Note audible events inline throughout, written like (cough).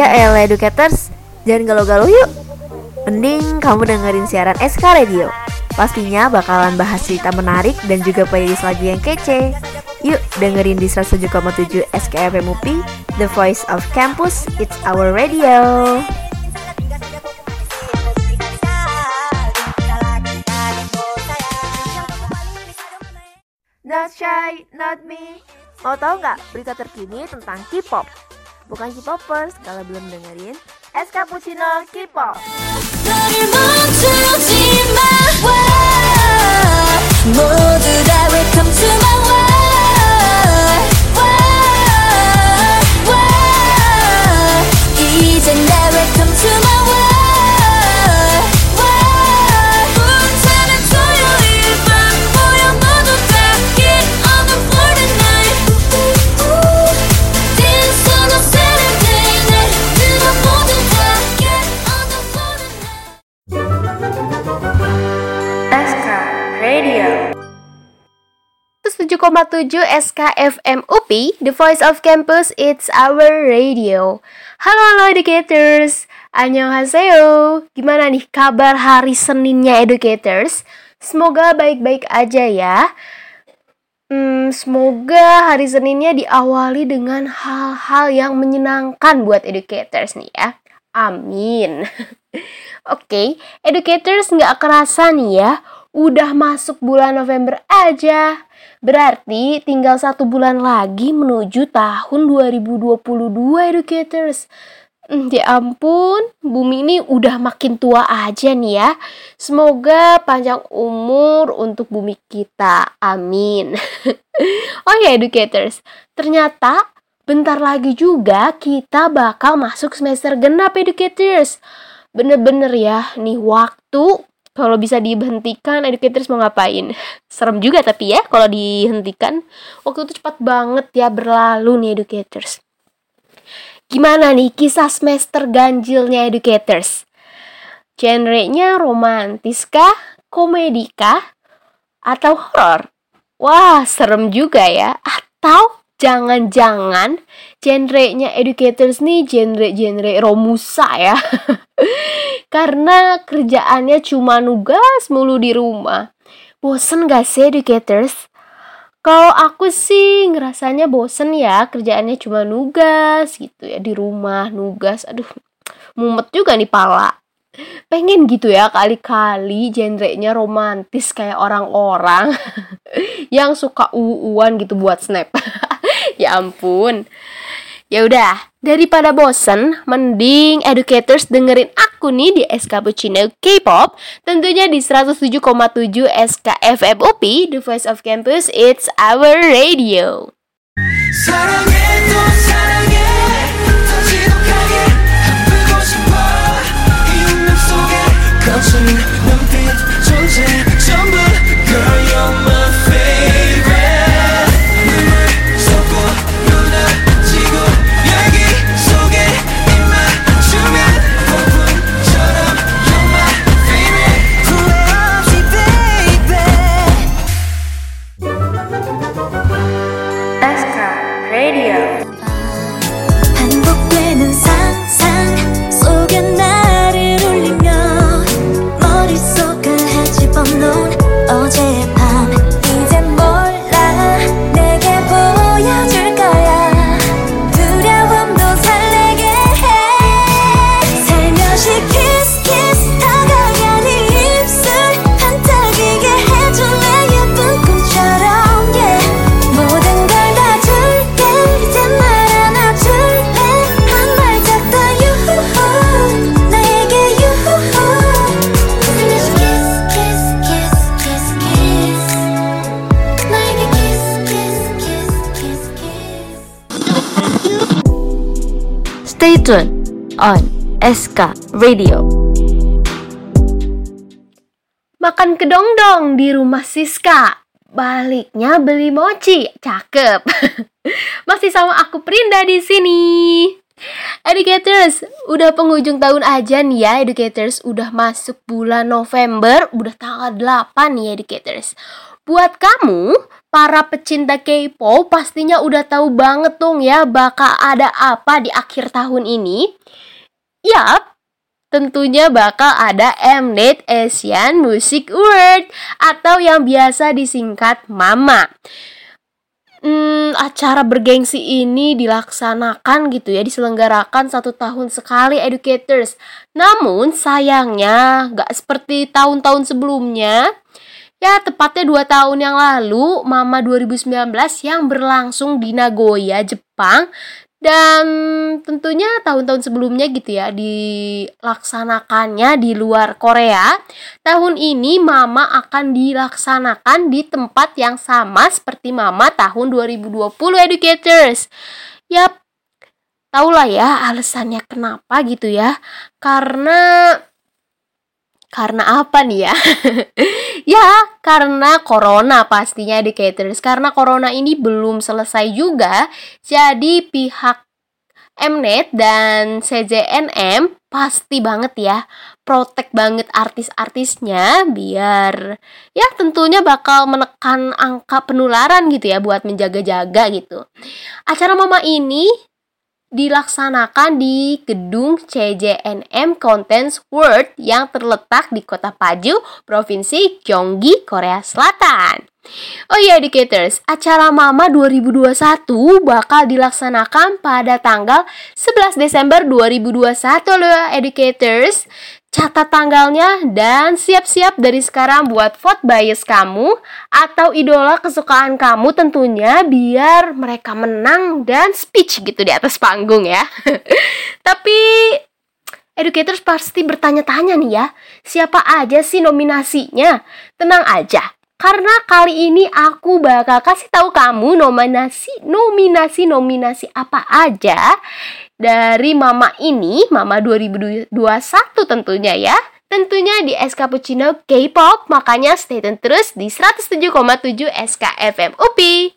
Ya elah educators, jangan galau-galau yuk. Mending kamu dengerin siaran SK Radio. Pastinya bakalan bahas cerita menarik dan juga playlist lagu yang kece. Yuk dengerin di 107,7 SKFM UPI The Voice of Campus, It's Our Radio. Not shy, not me. Mau tahu nggak berita terkini tentang K-pop? Bukan K-popers kalau belum dengerin Es Cappuccino K-pop 너를 멈추지 마 Why? 모두 다 welcome to my world Why? Why? 이젠 다 welcome to my world 7,7 SKFM UPI, The Voice of Campus, It's Our Radio. Halo halo educators, annyeonghaseyo. Gimana nih kabar hari Seninnya educators? Semoga baik-baik aja ya. Hmm, semoga hari Seninnya diawali dengan hal-hal yang menyenangkan buat educators nih ya. Amin. (laughs) Oke, educators nggak kerasa nih ya, udah masuk bulan November aja. Berarti tinggal satu bulan lagi menuju tahun 2022 educators. Hmm, Ya ampun, bumi ini udah makin tua aja nih ya. Semoga panjang umur untuk bumi kita. Amin. (laughs) oh ya educators, ternyata bentar lagi juga kita bakal masuk semester genap educators. Bener-bener ya, nih waktu kalau bisa dihentikan educators mau ngapain? Serem juga tapi ya kalau dihentikan. Waktu itu cepat banget ya berlalu nih educators. Gimana nih kisah semester ganjilnya educators? Genrenya romantis kah? Komedi kah? Atau horor? Wah, serem juga ya. Atau jangan-jangan genrenya educators nih genre-genre romusa ya. (laughs) Karena kerjaannya cuma nugas mulu di rumah. Bosen gak sih educators? Kalau aku sih ngerasanya bosen ya kerjaannya cuma nugas gitu ya di rumah nugas. Aduh, mumet juga nih pala. Pengen gitu ya kali-kali genrenya romantis kayak orang-orang (laughs) yang suka uuan gitu buat snap. (laughs) ya ampun. Ya udah, daripada bosen, mending educators dengerin aku nih di SK Cappuccino K-pop, tentunya di 107,7 SKFM UPI, The Voice of Campus, It's Our Radio. 사랑해 또 사랑해 더 지독하게 한보고 싶어 이 운명 속에 거친 눈빛 존재 Tuned on SK Radio. Makan kedong-dong di rumah Siska. Baliknya beli mochi. Cakep. (laughs) Masih sama aku Prinda di sini. Educators, udah penghujung tahun aja nih ya Educators Udah masuk bulan November Udah tanggal 8 nih Educators buat kamu para pecinta K-pop pastinya udah tahu banget dong ya bakal ada apa di akhir tahun ini. Yap, tentunya bakal ada Mnet Asian Music Award atau yang biasa disingkat MAMA. Hmm, acara bergengsi ini dilaksanakan gitu ya, diselenggarakan satu tahun sekali educators. Namun sayangnya nggak seperti tahun-tahun sebelumnya. Ya, tepatnya dua tahun yang lalu, Mama 2019 yang berlangsung di Nagoya, Jepang. Dan tentunya tahun-tahun sebelumnya gitu ya, dilaksanakannya di luar Korea. Tahun ini Mama akan dilaksanakan di tempat yang sama seperti Mama tahun 2020 educators. Yap, tahulah ya alasannya kenapa gitu ya. Karena karena apa nih ya? (laughs) ya, karena corona pastinya educators. Karena corona ini belum selesai juga. Jadi pihak Mnet dan CJNM pasti banget ya protek banget artis-artisnya biar ya tentunya bakal menekan angka penularan gitu ya buat menjaga-jaga gitu. Acara Mama ini dilaksanakan di gedung CJNM Contents World yang terletak di kota Paju, Provinsi Gyeonggi, Korea Selatan. Oh iya educators, acara Mama 2021 bakal dilaksanakan pada tanggal 11 Desember 2021 loh educators. Catat tanggalnya dan siap-siap dari sekarang buat vote bias kamu atau idola kesukaan kamu tentunya biar mereka menang dan speech gitu di atas panggung ya. (laughs) Tapi educators pasti bertanya-tanya nih ya, siapa aja sih nominasinya? Tenang aja, karena kali ini aku bakal kasih tahu kamu nominasi nominasi nominasi apa aja dari Mama ini, Mama 2021 tentunya ya. Tentunya di SK Puccino K-pop, makanya stay tune terus di 107,7 SKFM UPI.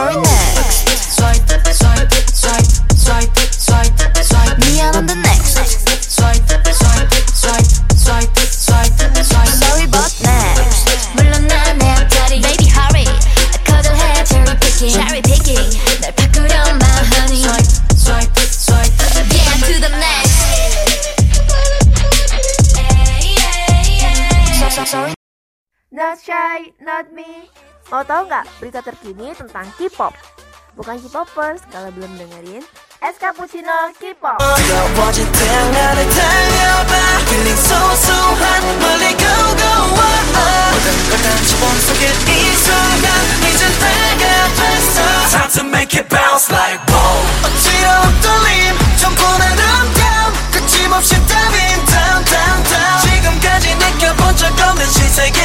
내 Not shy, not me. Mau tahu nggak berita terkini tentang K-pop? Bukan K-popers kalau belum dengerin Es Cappuccino K-pop. 뜨거워질 태양하늘 달려봐 Feeling so so hot 멀리 go go oh, oh. 모든 걸다 집어넣게 이 순간 이젠 내가 됐어 Time to make it bounce like boom 어지러운 떨림 전부는 I'm down 끝임없이 diving down down down 지금까지 느껴본 적 없는 신세계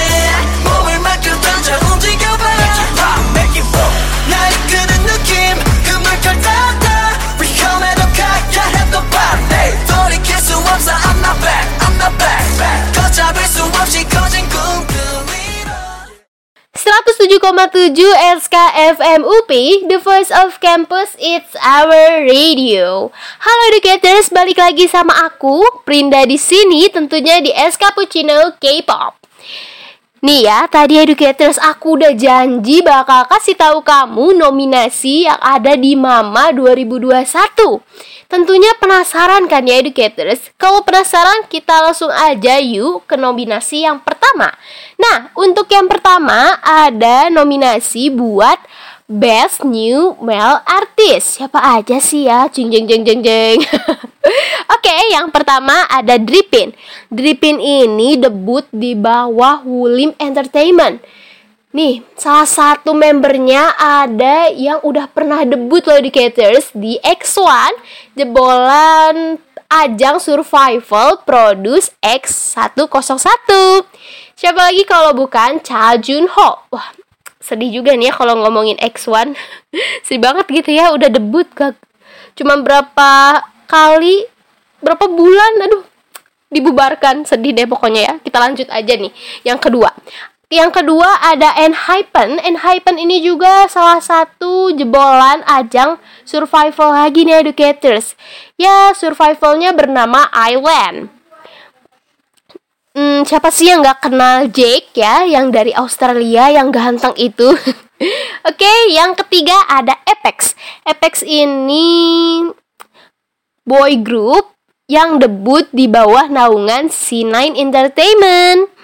몸을 맡겨 던져 움직여봐 Make it pop, make it roll 날 이끄는 느낌 그 물결 따라 We come at a 가야 해도 밤에 돌이킬 수 없어 I'm not back I'm not back 걷잡을 수 없이 107,7 SKFM UPI, The Voice of Campus, it's our radio. Halo educators, balik lagi sama aku, Prinda di sini, tentunya di SK Puccino K-pop. Nih ya, tadi educators aku udah janji bakal kasih tahu kamu nominasi yang ada di Mama 2021. Tentunya penasaran kan ya educators? Kalau penasaran kita langsung aja yuk ke nominasi yang pertama. Nah, untuk yang pertama ada nominasi buat Best New Male Artist. Siapa aja sih ya? Jeng jeng jeng jeng jeng. (laughs) Oke, yang pertama ada Dripin. Dripin ini debut di bawah Wulim Entertainment. Nih, salah satu membernya ada yang udah pernah debut loh di Caters di X1 jebolan ajang survival Produce X101. Siapa lagi kalau bukan Cha Jun Ho? Wah, sedih juga nih ya kalau ngomongin X1. (laughs) sedih banget gitu ya, udah debut gak cuma berapa kali berapa bulan aduh dibubarkan sedih deh pokoknya ya kita lanjut aja nih yang kedua Yang kedua ada Enhypen. Enhypen ini juga salah satu jebolan ajang survival lagi nih educators. Ya, survivalnya bernama Island. Hmm, siapa sih yang nggak kenal Jake ya, yang dari Australia yang ganteng itu? (laughs) Oke, yang ketiga ada Apex. Apex ini boy group yang debut di bawah naungan C9 Entertainment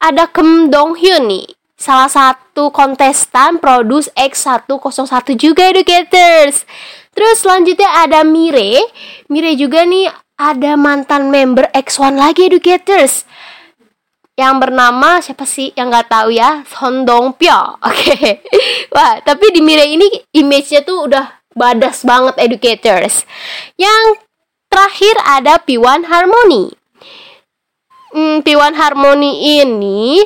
ada Kem Dong Hyun nih salah satu kontestan produce X101 juga educators. Terus selanjutnya ada Mire. Mire juga nih ada mantan member X1 lagi educators. Yang bernama siapa sih? Yang nggak tahu ya Son Dong Pyo (laughs) oke. Okay. wah tapi di Mire ini image-nya tuh udah badas banget educators. Yang terakhir ada P1 Harmony hmm, P1 Harmony ini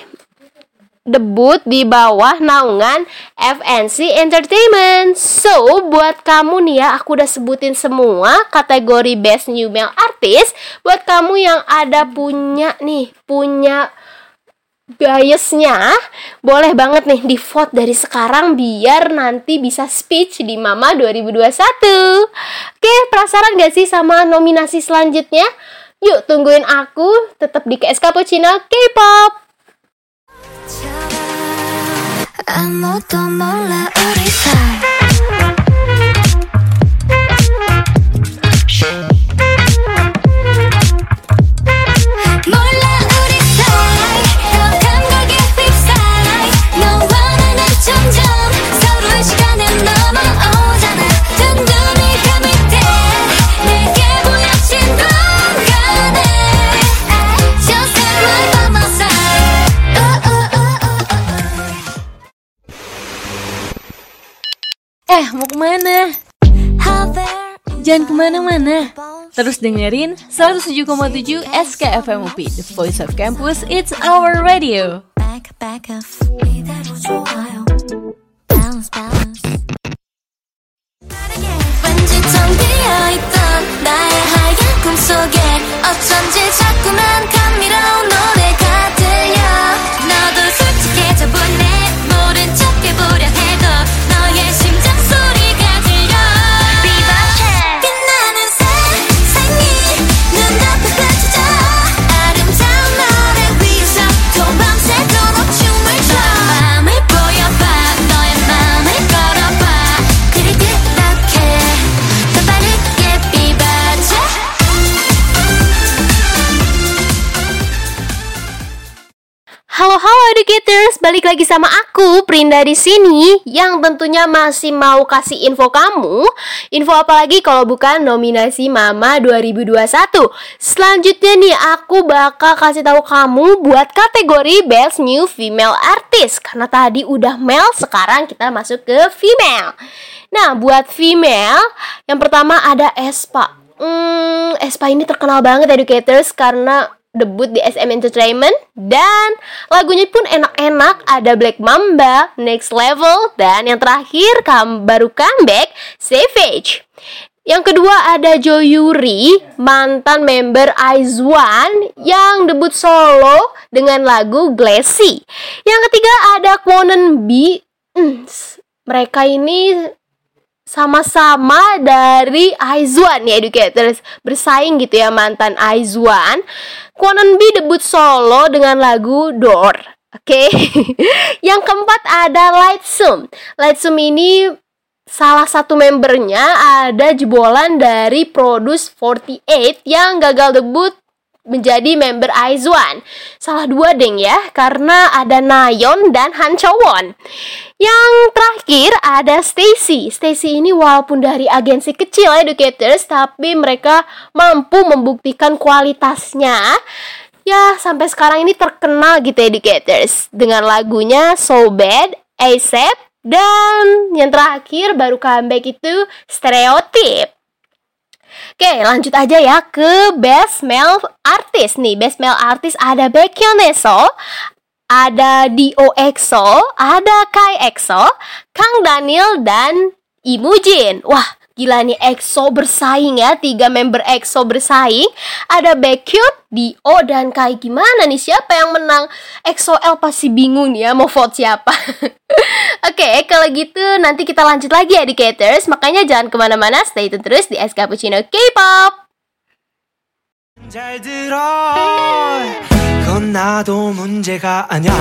debut di bawah naungan FNC Entertainment. So, buat kamu nih ya, aku udah sebutin semua kategori Best New Male Artist. Buat kamu yang ada punya nih, punya biasnya boleh banget nih di vote dari sekarang biar nanti bisa speech di Mama 2021. Oke, penasaran gak sih sama nominasi selanjutnya? Yuk tungguin aku tetap di KS Cappuccino K-pop. 아무도 몰라 우리 사이 Eh, mau kemana? Jangan kemana-mana. Terus dengerin 107,7 SKFM UP, The Voice of Campus, It's Our Radio. back back up 이대로 좋아요 balance balance 왠지 텅 비어있던 나의 하얀 꿈속에 어쩐지 자꾸만 감미로운 노래 educators, balik lagi sama aku Prinda di sini yang tentunya masih mau kasih info kamu. Info apa lagi kalau bukan nominasi Mama 2021. Selanjutnya nih aku bakal kasih tahu kamu buat kategori Best New Female Artist karena tadi udah male, sekarang kita masuk ke female. Nah, buat female yang pertama ada Espa. Hmm, Espa ini terkenal banget educators karena debut di SM Entertainment dan lagunya pun enak-enak ada Black Mamba, Next Level dan yang terakhir kam baru comeback Savage. Yang kedua ada Jo Yuri, mantan member IZ*ONE yang debut solo dengan lagu Glassy. Yang ketiga ada Kwonen B. Hmm, mereka ini sama-sama dari Aizwan ya educators. Bersaing gitu ya mantan Aizwan. Kwonen B debut solo dengan lagu Door. Oke. (laughs) Yang keempat ada Lightsum Lightsum ini salah satu membernya ada jebolan dari Produce 48 yang gagal debut menjadi member Aizwan. Salah dua deng ya, karena ada Nayon dan Han Chowon. Yang terakhir ada Stacy. Stacy ini walaupun dari agensi kecil educators, tapi mereka mampu membuktikan kualitasnya. Ya, sampai sekarang ini terkenal gitu educators dengan lagunya So Bad, ASAP, dan yang terakhir baru comeback itu Stereotype. Oke, lanjut aja ya ke Best Male Artist nih. Best Male Artist ada Baekhyun Eso, ada Dio EXO, ada Kai EXO, Kang Daniel dan Imujin. Wah, Gila nih EXO bersaing ya Tiga member EXO bersaing Ada Baekhyun, Dio, dan Kai Gimana nih siapa yang menang EXO L pasti bingung ya Mau vote siapa (laughs) Oke kalau gitu nanti kita lanjut lagi ya Educators Makanya jangan kemana-mana Stay tune terus di S Cappuccino K-pop 잘 들어 그건 나도 문제가 아냐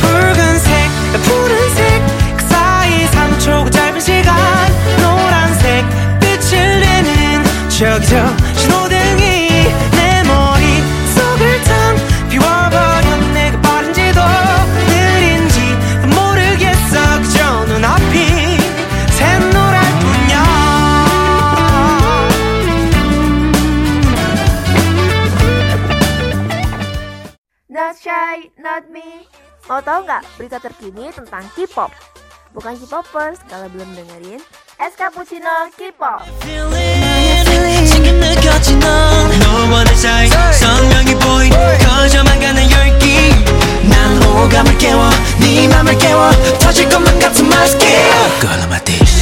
붉은색 푸른색 그 사이 3초 짧은 시간 노란색 빛을 내는 저기 저 신호등 not me. Mau tahu nggak berita terkini tentang K-pop? Bukan K-popers kalau belum dengerin Es Cappuccino K-pop. 지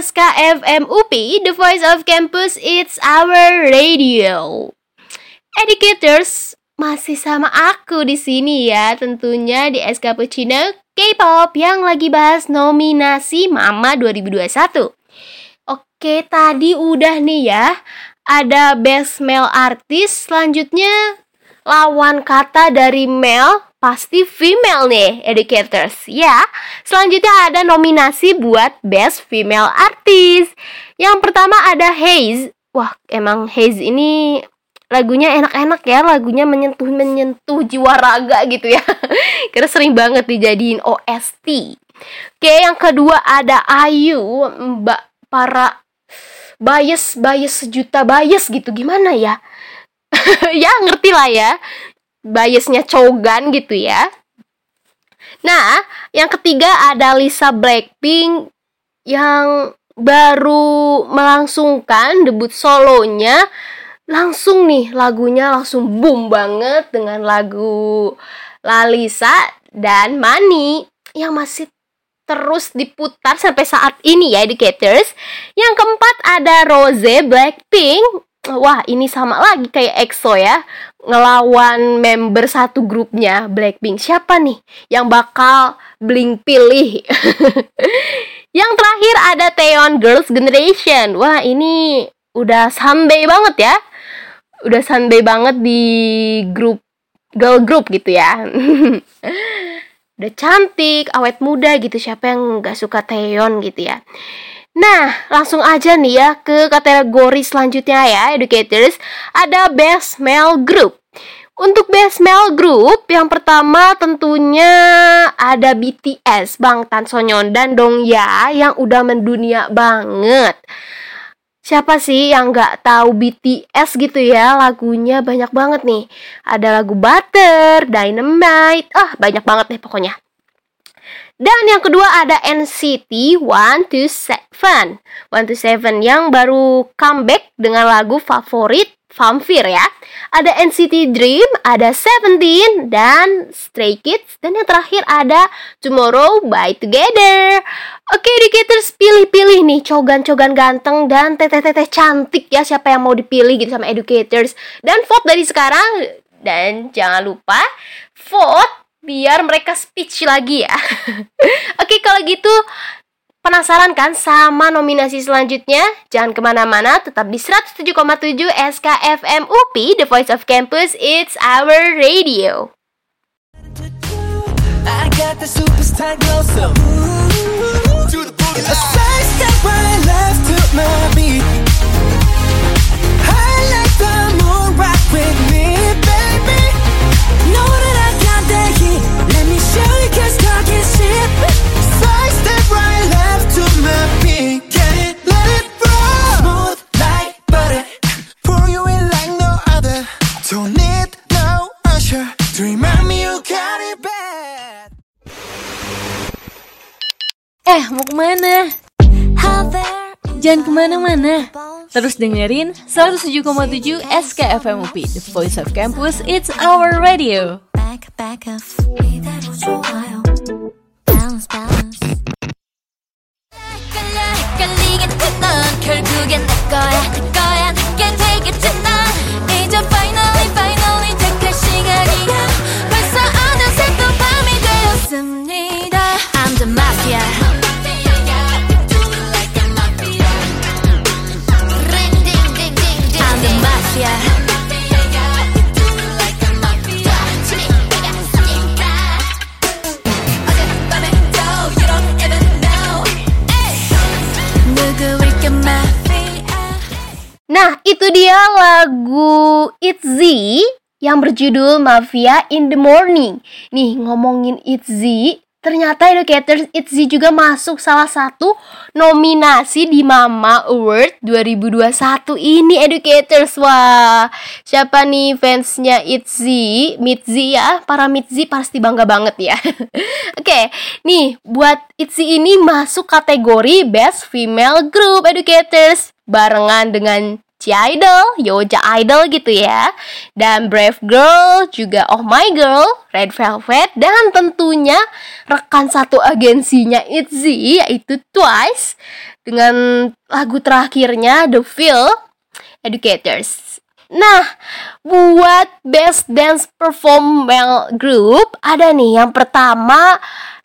SKFM UPI, The Voice of Campus, It's Our Radio. Educators, masih sama aku di sini ya, tentunya di SK Cappuccino K-pop yang lagi bahas nominasi Mama 2021. Oke, tadi udah nih ya. Ada Best Male Artist, selanjutnya lawan kata dari male pasti female nih educators. Ya selanjutnya ada nominasi buat best female artist yang pertama ada Haze. Wah emang Haze ini lagunya enak-enak ya lagunya menyentuh menyentuh jiwa raga gitu ya. (laughs) Karena sering banget dijadiin OST oke yang kedua ada Ayu mbak para bias bias sejuta bias gitu. Gimana ya? (laughs) Ya ngerti lah ya biasnya Chogan gitu ya nah yang ketiga ada Lisa Blackpink yang baru melangsungkan debut solonya langsung nih lagunya langsung boom banget dengan lagu Lalisa dan Mani yang masih terus diputar sampai saat ini ya educators. Yang keempat ada Rose Blackpink. Wah, ini sama lagi kayak EXO ya. Ngelawan member satu grupnya Blackpink. Siapa nih yang bakal Blink pilih? (laughs) yang terakhir ada Taeyeon Girls Generation. Wah, ini udah sampai banget ya. Udah sampai banget di grup girl group gitu ya. (laughs) udah cantik, awet muda gitu. Siapa yang nggak suka Taeyeon gitu ya? Nah, langsung aja nih ya ke kategori selanjutnya ya, educators. Ada Best Male Group. Untuk Best Male Group, yang pertama tentunya ada BTS, Bang Tan Sonyeon dan Dong Ya yang udah mendunia banget. Siapa sih yang nggak tahu BTS gitu ya? Lagunya banyak banget nih. Ada lagu Butter, Dynamite, ah banyak banget deh pokoknya. Dan yang kedua ada NCT 127 127 yang baru comeback dengan lagu favorit Vampire ya. Ada NCT Dream, ada Seventeen, dan Stray Kids. Dan yang terakhir ada Tomorrow by Together. Oke educators pilih-pilih nih cogan-cogan ganteng dan teteh-teteh cantik ya Siapa yang mau dipilih gitu sama educators. Dan vote dari sekarang Dan jangan lupa vote biar mereka speech lagi ya. (laughs) Oke, kalau gitu penasaran kan sama nominasi selanjutnya? Jangan ke mana-mana, tetap di 107,7 SKFM UPI, The Voice of Campus, It's Our Radio. I got the superstar glow so To the boogie A side step right left to my beat I like the moon rock with me baby Know Eh, mau kemana? Jangan kemana-mana. Terus dengerin 107,7 SKFM UP, The Voice of Campus, It's Our Radio. back back up 이대로 좋아요 balance balance 헷갈려 헷갈리겠지 넌 결국엔 내 거야 내 거야 내게 되겠지 Nah, itu dia lagu Itzy yang berjudul Mafia in the Morning. Nih, ngomongin Itzy, ternyata Educators Itzy juga masuk salah satu nominasi di Mama Award 2021 ini Educators. Wah, siapa nih fansnya Itzy? Mitzy ya, para Mitzy pasti bangga banget ya. (laughs) Oke, nih buat Itzy ini masuk kategori Best Female Group Educators barengan dengan C-Idol, Yoja Idol gitu ya. Dan Brave Girl, juga Oh My Girl, Red Velvet Dan tentunya rekan satu agensinya ITZY yaitu Twice Dengan lagu terakhirnya The Feel Educators. Nah, buat Best Dance Perform Male Group Ada nih yang pertama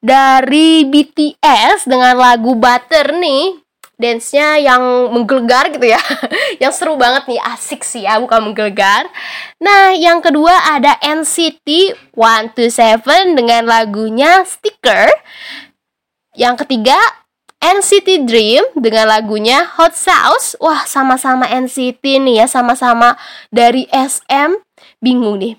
dari BTS dengan lagu Butter nih dance-nya yang menggelegar gitu ya. (laughs) Yang seru banget nih asik sih ya bukan menggelegar. Nah yang kedua ada NCT 127 dengan lagunya Sticker. Yang ketiga NCT Dream dengan lagunya Hot Sauce. Wah sama-sama NCT nih ya sama-sama dari SM bingung nih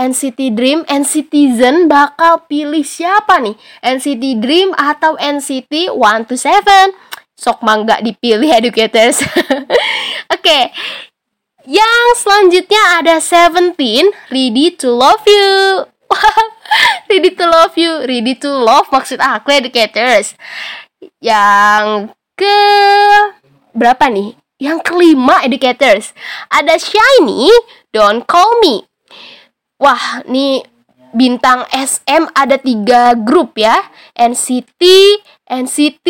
NCT Dream, NCTzen bakal pilih siapa nih? NCT Dream atau NCT 127? Sok mangga dipilih (laughs) educators. Oke. Yang selanjutnya ada Seventeen, Ready to Love You. (laughs) ready to love you, ready to love maksud aku educators. Yang ke berapa nih? Yang kelima educators. Ada Shiny, Don't Call Me. Wah, nih bintang SM ada tiga grup ya NCT, NCT,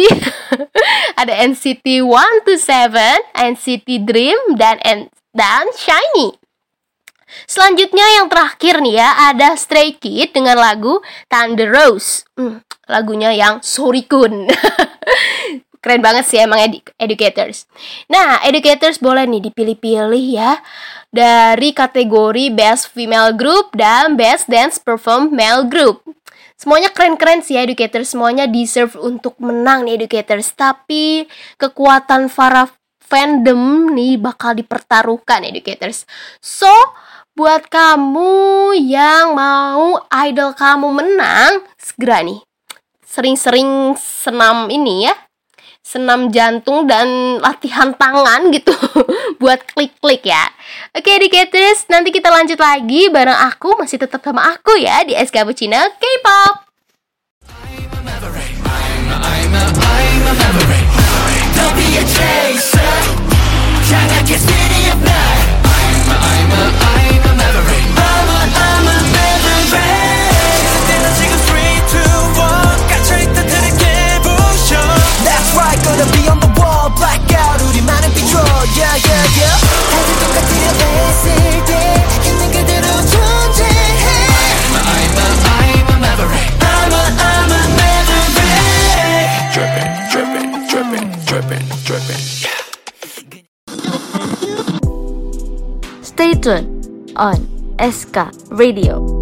(laughs) ada NCT 127, NCT Dream dan N dan Shiny. Selanjutnya yang terakhir nih ya ada Stray Kid dengan lagu Thunder Rose. Hmm, lagunya yang Sorry Kun. (laughs) Keren banget sih emang edu educators. Nah, educators boleh nih dipilih-pilih ya dari kategori Best Female Group dan Best Dance Perform Male Group. Semuanya keren-keren sih educators, semuanya deserve untuk menang nih educators. Tapi kekuatan para fandom nih bakal dipertaruhkan educators. So, buat kamu yang mau idol kamu menang, segera nih sering-sering senam ini ya senam jantung dan latihan tangan gitu (laughs) buat klik-klik ya. Oke, Educators, nanti kita lanjut lagi bareng aku masih tetap sama aku ya di SK Bucina K-pop. That's right gonna be on the wall blackout 우리만은 비춰 Yeah yeah yeah 다들 똑같으려 했을 때 있는 그대로 존재해 I'm a, I'm a, I'm a maverick I'm a, I'm a maverick Drippin', drippin', drippin', drippin', drippin', yeah Stay tuned on SK Radio.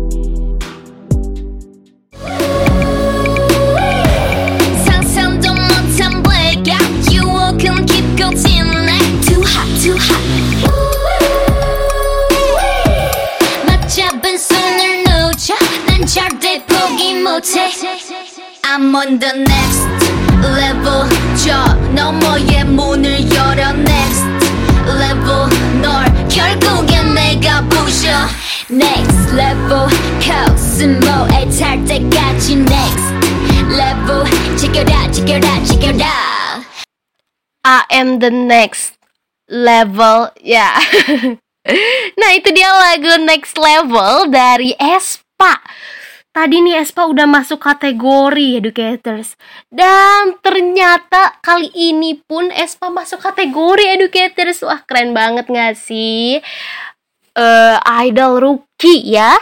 I'm on the next level 저 너머의 문을 열어 next level 널 결국엔 내가 부셔 next level 코스모에 탈 때까지 next level 지켜라 check it out, check it out. I am the next level ya. nah itu dia lagu next level dari Espa. Tadi nih Espa udah masuk kategori educators Dan ternyata kali ini pun Espa masuk kategori educators Wah keren banget gak sih? Eh, idol rookie ya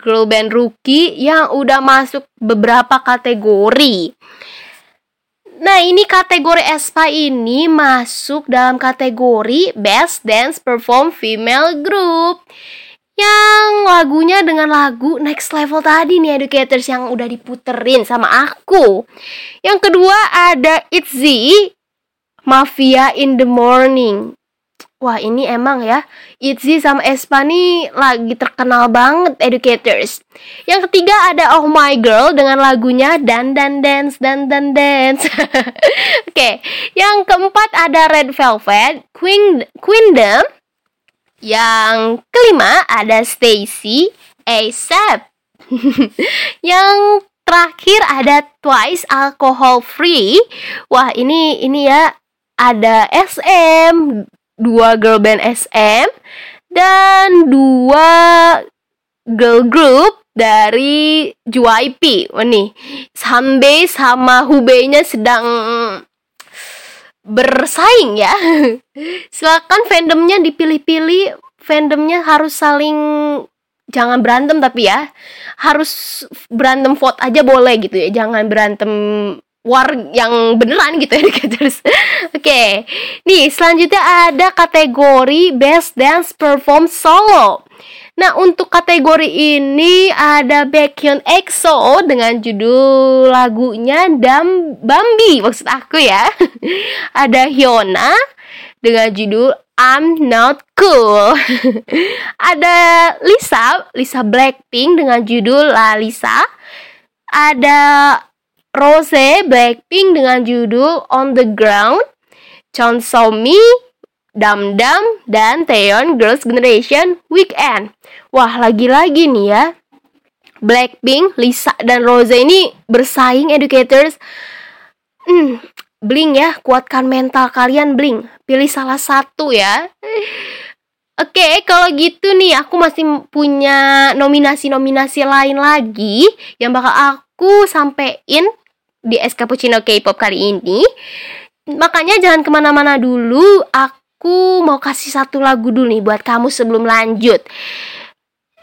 Girl band rookie yang udah masuk beberapa kategori Nah, ini kategori Espa ini masuk dalam kategori Best Dance Perform Female Group. Yang lagunya dengan lagu Next Level tadi nih educators yang udah diputerin sama aku. Yang kedua ada Itzy Mafia in the Morning. Wah ini emang ya Itzy sama Espa nih lagi terkenal banget educators Yang ketiga ada Oh My Girl dengan lagunya Dan Dan Dance Dan Dan Dance (laughs) Oke Yang keempat ada Red Velvet Queen Queendom Yang kelima ada Stacy ASAP (laughs) Yang terakhir ada Twice Alcohol Free Wah ini ini ya ada SM dua girl band SM dan dua girl group dari JYP. Wah nih, Sanbei sama Hubei-nya sedang bersaing ya. (laughs) Silakan fandomnya dipilih-pilih, fandomnya harus saling jangan berantem tapi ya harus berantem vote aja boleh gitu ya jangan berantem war yang beneran gitu ya (laughs) terus. Oke. Nih, selanjutnya ada kategori Best Dance Perform Solo. Nah, untuk kategori ini ada Baekhyun EXO dengan judul lagunya Dam Bambi maksud aku ya. (laughs) ada Hyuna dengan judul I'm Not Cool. (laughs) ada Lisa, Lisa Blackpink dengan judul La Lisa. Ada Rose Blackpink dengan judul On the Ground, Chon Mi, Dam Dam, dan Taeyeon Girls Generation Weekend. Wah, lagi-lagi nih ya. Blackpink, Lisa, dan Rose ini bersaing educators. Hmm, bling ya, kuatkan mental kalian bling. Pilih salah satu ya. Oke, kalau gitu nih aku masih punya nominasi-nominasi lain lagi yang bakal aku sampein di Es Cappuccino K-pop kali ini. Makanya jangan ke mana-mana dulu. Aku mau kasih satu lagu dulu nih buat kamu sebelum lanjut.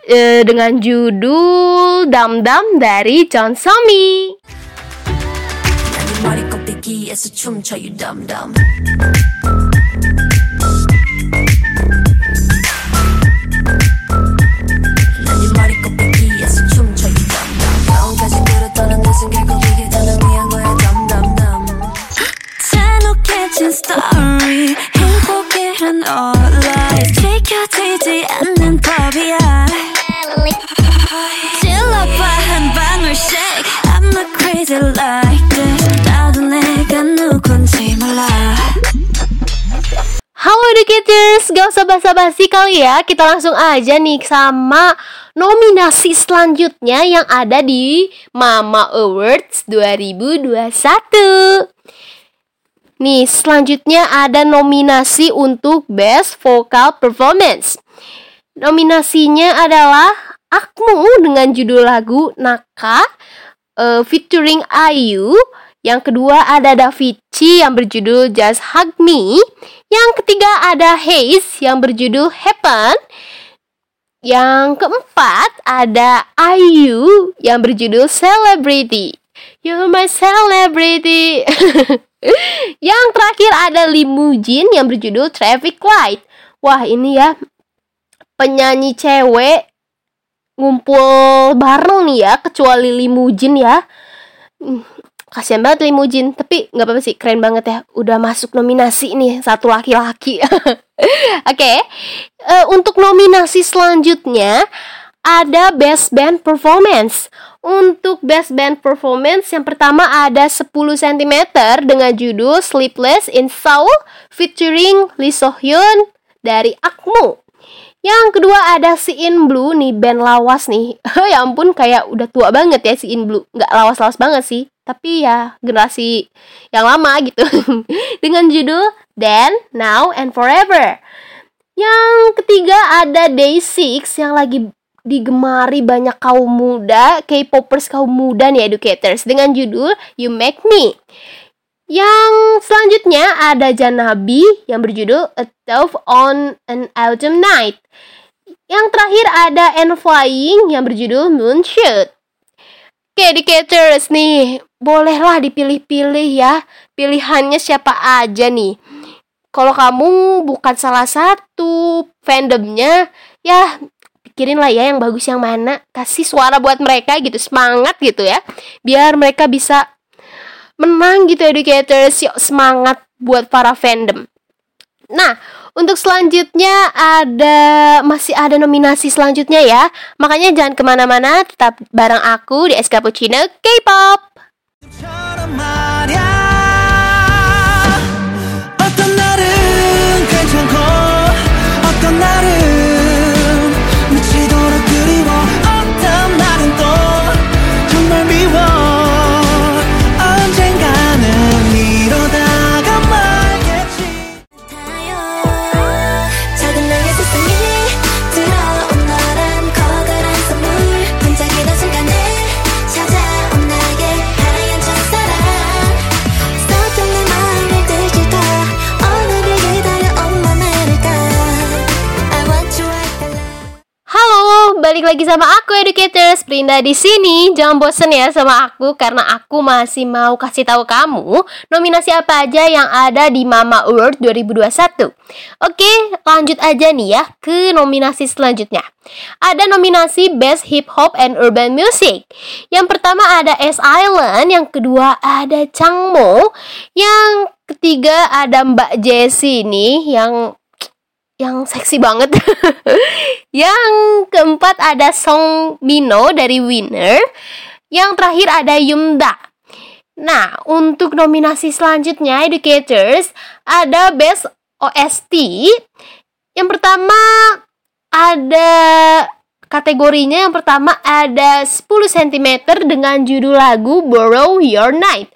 E, dengan judul Dam Dam dari John Somi. 머리 꼭대기에서 춤춰 you dumb dumb 난네 머리 꼭대기에서 춤춰 you dumb dumb 마음까지 끌어떠는 것은 결국 이게 더 널 위한 거야 dumb dumb dumb 잔혹해진 스 토리 행복이란 all 지켜지지 않는 법이야 찔러봐 한 방울씩 I'm not crazy like this 나도 내가 누군지 몰라 Halo educators, gak usah basa-basi kali ya Kita langsung aja nih sama nominasi selanjutnya yang ada di Mama Awards 2021 Nih, selanjutnya ada nominasi untuk Best Vocal Performance Nominasinya adalah Akmu dengan judul lagu Naka eh, featuring Ayu yang kedua ada Davichi yang berjudul Just Hug Me. Yang ketiga ada Haze yang berjudul Happen. Yang keempat ada Ayu yang berjudul Celebrity. You're my celebrity. (laughs) yang terakhir ada Limujin yang berjudul Traffic Light. Wah ini ya penyanyi cewek ngumpul bareng nih ya kecuali Limujin ya. Hmm, kasihan banget Limujin tapi nggak apa-apa sih keren banget ya udah masuk nominasi nih satu laki-laki (laughs) oke Eh, untuk nominasi selanjutnya ada Best Band Performance untuk Best Band Performance yang pertama ada 10 cm dengan judul Sleepless in Seoul featuring Lee So Hyun dari Akmu yang kedua ada Si In Blue nih band lawas nih. (laughs) ya ampun kayak udah tua banget ya Si In Blue. Nggak lawas-lawas banget sih. tapi ya generasi yang lama gitu (laughs) dengan judul Then, Now, and Forever. Yang ketiga ada Day 6 yang lagi digemari banyak kaum muda, K-popers kaum muda nih educators dengan judul You Make Me. Yang selanjutnya ada Janabi yang berjudul A Dove on an Autumn Night. Yang terakhir ada And Flying yang berjudul Moonshoot. Oke, educators nih, bolehlah dipilih-pilih ya. Pilihannya siapa aja nih. Kalau kamu bukan salah satu fandomnya, ya pikirin lah ya yang bagus yang mana. Kasih suara buat mereka gitu, semangat gitu ya. Biar mereka bisa menang gitu educators. Yuk semangat buat para fandom. Nah, untuk selanjutnya ada masih ada nominasi selanjutnya ya. Makanya jangan ke mana-mana, tetap bareng aku di Es Cappuccino K-pop. Sama aku educators Prinda di sini. Jangan bosen ya sama aku karena aku masih mau kasih tahu kamu nominasi apa aja yang ada di Mama Award 2021. Oke, lanjut aja nih ya ke nominasi selanjutnya. Ada nominasi Best Hip Hop and Urban Music. Yang pertama ada S Island, yang kedua ada Changmo, yang ketiga ada Mbak Jessie nih yang yang seksi banget. (laughs) yang keempat ada Song Mino dari Winner. Yang terakhir ada Yumda. Nah, untuk nominasi selanjutnya Educators ada Best OST. Yang pertama ada kategorinya yang pertama ada 10 cm dengan judul lagu Borrow Your Night.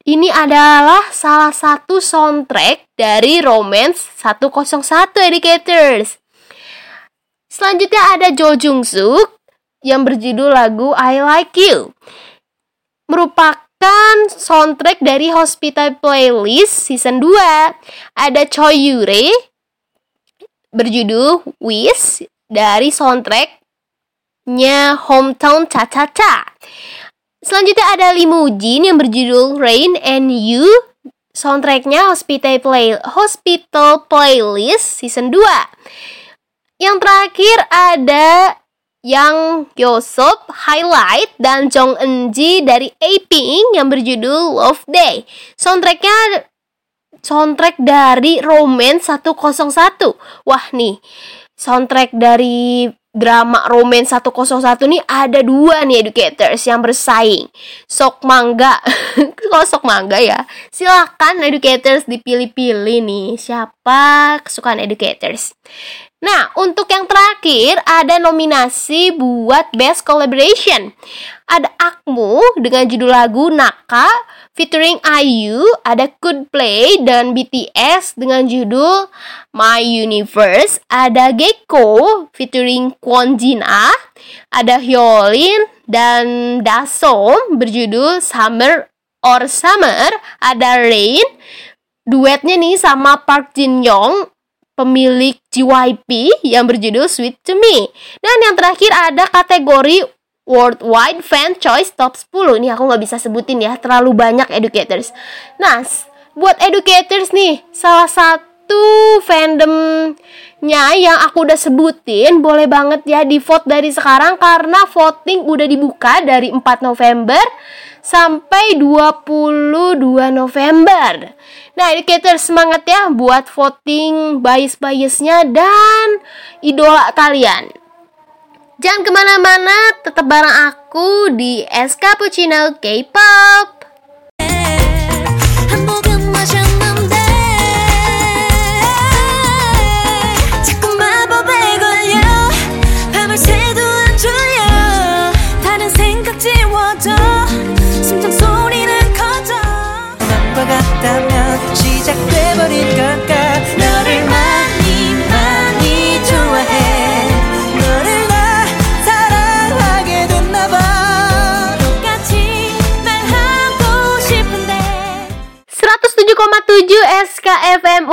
Ini adalah salah satu soundtrack dari Romance 101 Educators. Selanjutnya ada Jo Jung Suk yang berjudul lagu I Like You. Merupakan soundtrack dari Hospital Playlist season 2. Ada Choi Yure berjudul Wish dari soundtracknya Hometown Cha Cha Cha. Selanjutnya ada Limujin yang berjudul Rain and You. Soundtracknya Hospital, Play Hospital Playlist Season 2 Yang terakhir ada Yang Yosop Highlight dan Jong Eun-ji dari A-Pink yang berjudul Love Day. Soundtracknya soundtrack dari Romance 101 Wah nih soundtrack dari drama Romance 101 nih ada dua nih educators yang bersaing. Sok mangga. (laughs) Kalau sok mangga ya, silakan educators dipilih-pilih nih siapa kesukaan educators. Nah, untuk yang terakhir ada nominasi buat Best Collaboration. Ada Akmu dengan judul lagu Naka featuring IU, ada Coldplay dan BTS dengan judul My Universe, ada Gecko featuring Kwon Jin Ah, ada Hyolyn dan Dasom berjudul Summer or Summer, ada Rain duetnya nih sama Park Jin Young pemilik JYP yang berjudul Sweet to Me. Dan yang terakhir ada kategori Worldwide Fan Choice Top 10 Ini aku nggak bisa sebutin ya Terlalu banyak educators. Nah, buat educators nih Salah satu fandomnya yang aku udah sebutin Boleh banget ya di vote dari sekarang Karena voting udah dibuka dari 4 November Sampai 22 November. Nah, educators semangat ya buat voting bias-biasnya dan idola kalian. Jangan ke mana-mana, tetap bareng aku di Es Cappuccino K-pop.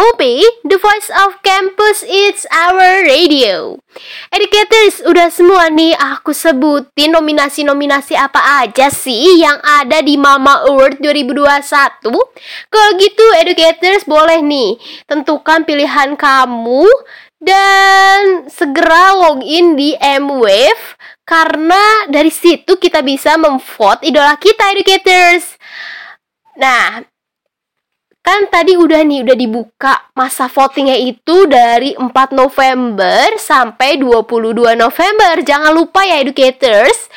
UP, The Voice of Campus, it's our radio. Educators, udah semua nih aku sebutin nominasi-nominasi apa aja sih yang ada di Mama Award 2021. Kalau gitu, educators boleh nih tentukan pilihan kamu dan segera login di M-Wave karena dari situ kita bisa memvote idola kita educators. Nah, kan tadi udah nih udah dibuka masa votingnya itu dari 4 November sampai 22 November. Jangan lupa ya educators.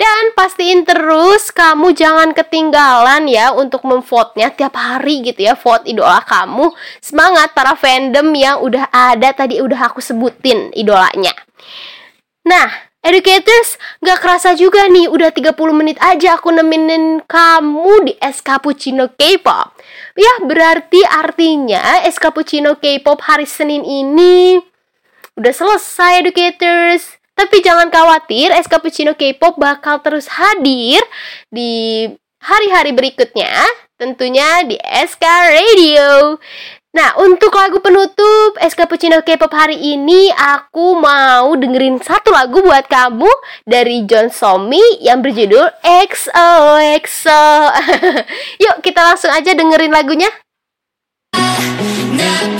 Dan pastiin terus kamu jangan ketinggalan ya untuk memvote-nya tiap hari gitu ya. Vote idola kamu. Semangat para fandom yang udah ada tadi udah aku sebutin idolanya. Nah, educators, nggak kerasa juga nih, udah 30 menit aja aku nemenin kamu di Es Cappuccino K-pop. Ya, berarti artinya Es Cappuccino K-pop hari Senin ini udah selesai, educators. Tapi jangan khawatir, Es Cappuccino K-pop bakal terus hadir di hari-hari berikutnya, tentunya di SK Radio. Nah, untuk lagu penutup Es Puccino K-pop hari ini, aku mau dengerin satu lagu buat kamu dari John Somi yang berjudul XOXO. (laughs) Yuk, kita langsung aja dengerin lagunya. Nah.